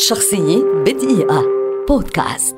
شخصية بدقيقة. بودكاست.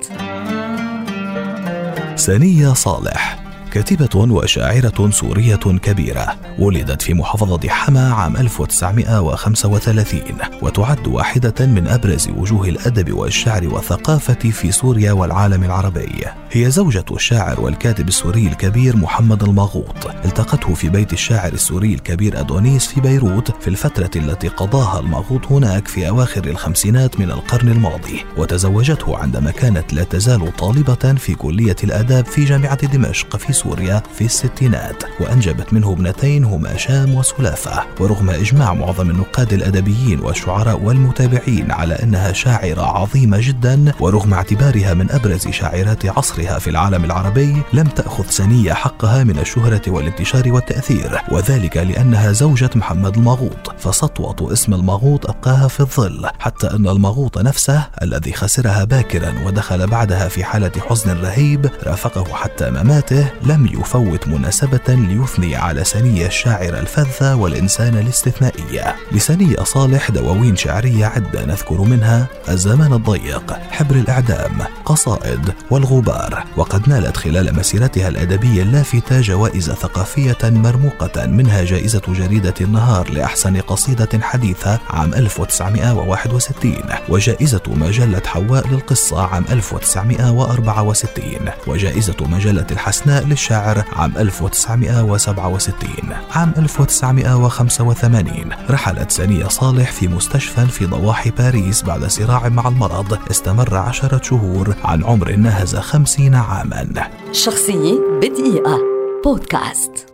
سنية صالح. كاتبة وشاعرة سورية كبيرة ولدت في محافظة حما عام 1935 وتعد واحدة من أبرز وجوه الأدب والشعر والثقافة في سوريا والعالم العربي. هي زوجة الشاعر والكاتب السوري الكبير محمد المغوط. التقته في بيت الشاعر السوري الكبير أدونيس في بيروت في الفترة التي قضاها المغوط هناك في أواخر الخمسينات من القرن الماضي وتزوجته عندما كانت لا تزال طالبة في كلية الآداب في جامعة دمشق في سوريا في الستينات وأنجبت منه ابنتين هما شام وسلافة. ورغم إجماع معظم النقاد الأدبيين والشعراء والمتابعين على أنها شاعرة عظيمة جدا ورغم اعتبارها من أبرز شاعرات عصرها في العالم العربي لم تأخذ سنية حقها من الشهرة والانتشار والتأثير. وذلك لأنها زوجة محمد المغوط فسطوة اسم المغوط أبقاها في الظل. حتى أن المغوط نفسه الذي خسرها باكرا ودخل بعدها في حالة حزن رهيب رافقه حتى مماته لم يفوت مناسبة ليثني على سنية الشاعرة الفذة والإنسان الاستثنائية لسنية صالح دواوين شعرية عدة نذكر منها الزمان الضيق حبر الإعدام قصائد والغبار. وقد نالت خلال مسيرتها الأدبية اللافتة جوائز ثقافية مرموقة منها جائزة جريدة النهار لأحسن قصيدة حديثة عام 1961 وجائزة مجلة حواء للقصة عام 1964 وجائزة مجلة الحسناء للشاعر عام 1967 عام 1985 رحلت سنية صالح في مستشفى في ضواحي باريس بعد صراع مع المرض. استمر عشرة شهور. عن عمر ناهز خمسين عاما. شخصية بدقيقة. بودكاست.